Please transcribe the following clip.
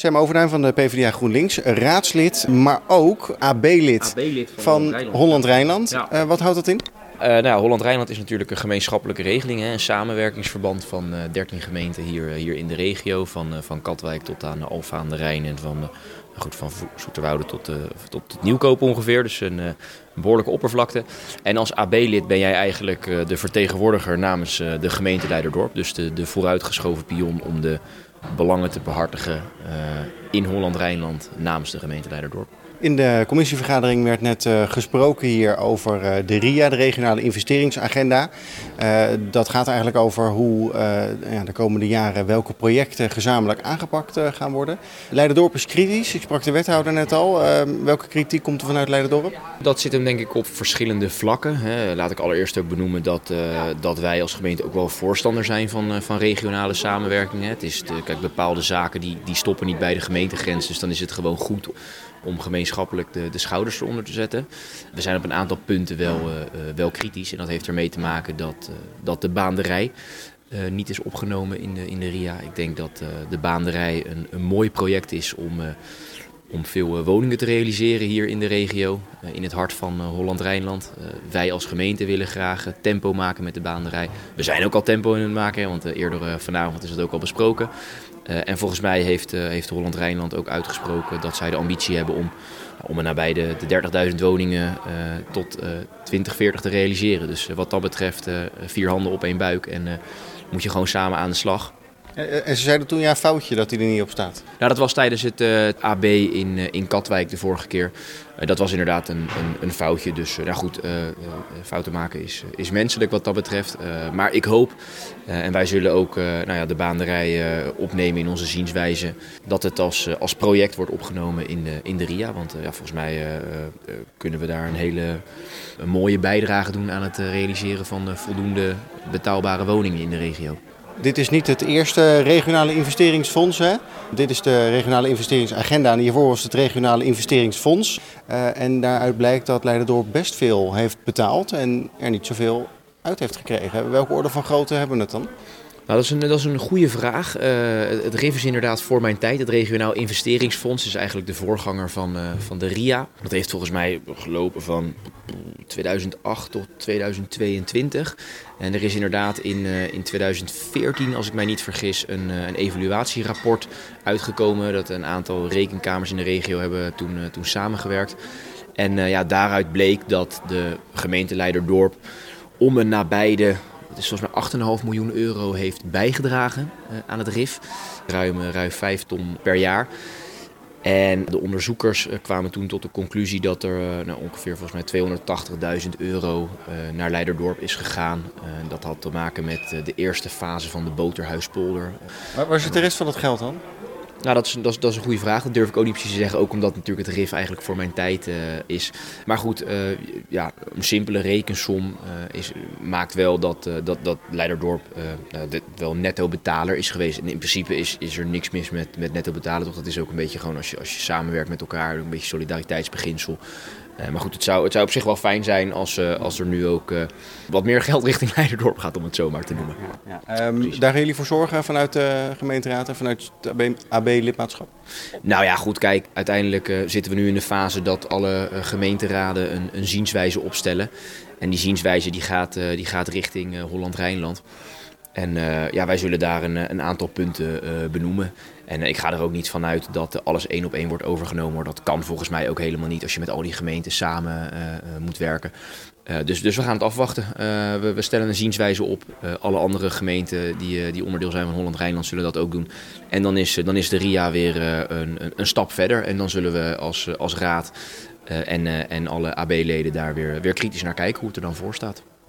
Sam Overduin van de PvdA GroenLinks, raadslid, maar ook AB-lid van Holland-Rijnland. Ja. Eh, wat houdt dat in? Eh, nou, Holland-Rijnland is natuurlijk een gemeenschappelijke regeling, hè, een samenwerkingsverband van eh 13 gemeenten hier, hier in de regio, van, eh, van Katwijk tot aan Alfa aan de Rijn en van, eh, goed, van Zoeterwoude tot, eh, tot het Nieuwkoop ongeveer, dus een, eh, een behoorlijke oppervlakte. En als AB-lid ben jij eigenlijk eh, de vertegenwoordiger namens eh, de gemeente Leiderdorp, dus de, de vooruitgeschoven pion om de belangen te behartigen eh, in Holland-Rijnland namens de gemeente Leiderdorp. In de commissievergadering werd net eh, gesproken hier over eh, de RIA, de regionale investeringsagenda. Eh, dat gaat eigenlijk over hoe eh, ja, de komende jaren welke projecten gezamenlijk aangepakt gaan worden. Leiderdorp is kritisch, ik sprak de wethouder net al. Welke kritiek komt er vanuit Leiderdorp? Dat zit hem denk ik op verschillende vlakken. Hè. Laat ik allereerst ook benoemen dat, eh, dat wij als gemeente ook wel voorstander zijn van, eh, van regionale samenwerking. Hè. Het is de, kijk, bepaalde zaken die, die stoppen niet bij de gemeentegrens. Dus dan is het gewoon goed om gemeenschappelijk de, de schouders eronder te zetten. We zijn op een aantal punten wel, eh, eh, wel kritisch. En dat heeft ermee te maken dat, eh, dat de baanderij niet is opgenomen in de, in de RIA. Ik denk dat de baanderij een, een mooi project is om, om veel eh, woningen te realiseren hier in de regio, eh, in het hart van eh, Holland-Rijnland. Wij als gemeente willen graag tempo maken met de baanderij. We zijn ook al tempo in het maken, want eerder vanavond is het ook al besproken. En volgens mij heeft, Holland-Rijnland ook uitgesproken dat zij de ambitie hebben om, om er nabij de, de 30.000 woningen tot eh 2040 te realiseren. Dus wat dat betreft vier handen op één buik en moet je gewoon samen aan de slag. Eh, En ze zeiden toen ja, foutje dat hij er niet op staat. Nou, dat was tijdens het, eh, AB in, eh, in Katwijk de vorige keer. Dat was inderdaad een, een, een foutje. Dus nou goed, fouten maken is, is menselijk wat dat betreft. Maar ik hoop, en wij zullen ook nou ja, de baanderij opnemen in onze zienswijze, dat het als, als project wordt opgenomen in de, in de RIA. Want ja, volgens mij kunnen we daar een hele mooie bijdrage doen aan het realiseren van voldoende betaalbare woningen in de regio. Dit is niet het eerste regionale investeringsfonds. Hè? Dit is de regionale investeringsagenda en hiervoor was het regionale investeringsfonds. Eh, en daaruit blijkt dat Leiderdorp best veel heeft betaald en er niet zoveel uit heeft gekregen. Welke orde van grootte hebben we het dan? Nou, dat is een, dat is een goede vraag. Eh, het RIF is inderdaad voor mijn tijd. Het Regionaal Investeringsfonds is eigenlijk de voorganger van, eh, van de RIA. Dat heeft volgens mij gelopen van 2008 tot 2022. En er is inderdaad in, eh, in 2014, als ik mij niet vergis, een, een evaluatierapport uitgekomen. Dat een aantal rekenkamers in de regio hebben toen, toen samengewerkt. En ja, daaruit bleek dat de gemeente Leiderdorp om en nabij de het is volgens mij 8,5 miljoen euro heeft bijgedragen eh, aan het RIF. Ruim, eh, ruim 5 ton per jaar. En de onderzoekers eh, kwamen toen tot de conclusie dat er nou, ongeveer volgens mij 280.000 euro naar Leiderdorp is gegaan. Dat had te maken met de eerste fase van de Boterhuispolder. Waar, waar zit de rest van het geld dan? Nou, dat is, dat, is, dat is een goede vraag. Dat durf ik ook niet precies te zeggen. Ook omdat natuurlijk het RIF eigenlijk voor mijn tijd eh, is. Maar goed, eh, ja, een simpele rekensom eh, is, maakt wel dat, dat, dat Leiderdorp nou, wel netto betaler is geweest. En in principe is, is er niks mis met, met netto betalen. Toch? Dat is ook een beetje gewoon als je, als je samenwerkt met elkaar. Een beetje solidariteitsbeginsel. Eh, maar goed, het zou, het zou op zich wel fijn zijn als, eh, als er nu ook eh, wat meer geld richting Leiderdorp gaat, om het zo maar te noemen. Ehm, daar gaan jullie voor zorgen vanuit de gemeenteraad en vanuit het AB-lidmaatschap? Nou ja, goed, kijk, uiteindelijk eh, zitten we nu in de fase dat alle gemeenteraden een, een zienswijze opstellen. En die zienswijze die gaat, eh, die gaat richting eh, Holland-Rijnland. En eh, ja, wij zullen daar een, eh, een aantal punten eh, benoemen. En ik ga er ook niet vanuit dat alles één op één wordt overgenomen. Dat kan volgens mij ook helemaal niet als je met al die gemeenten samen moet werken. Dus, dus we gaan het afwachten. We, we stellen een zienswijze op. Alle andere gemeenten die, die onderdeel zijn van Holland-Rijnland zullen dat ook doen. En dan is, dan is de RIA weer een, een, stap verder. En dan zullen we als, als raad en, en alle AB-leden daar weer, weer kritisch naar kijken hoe het er dan voor staat.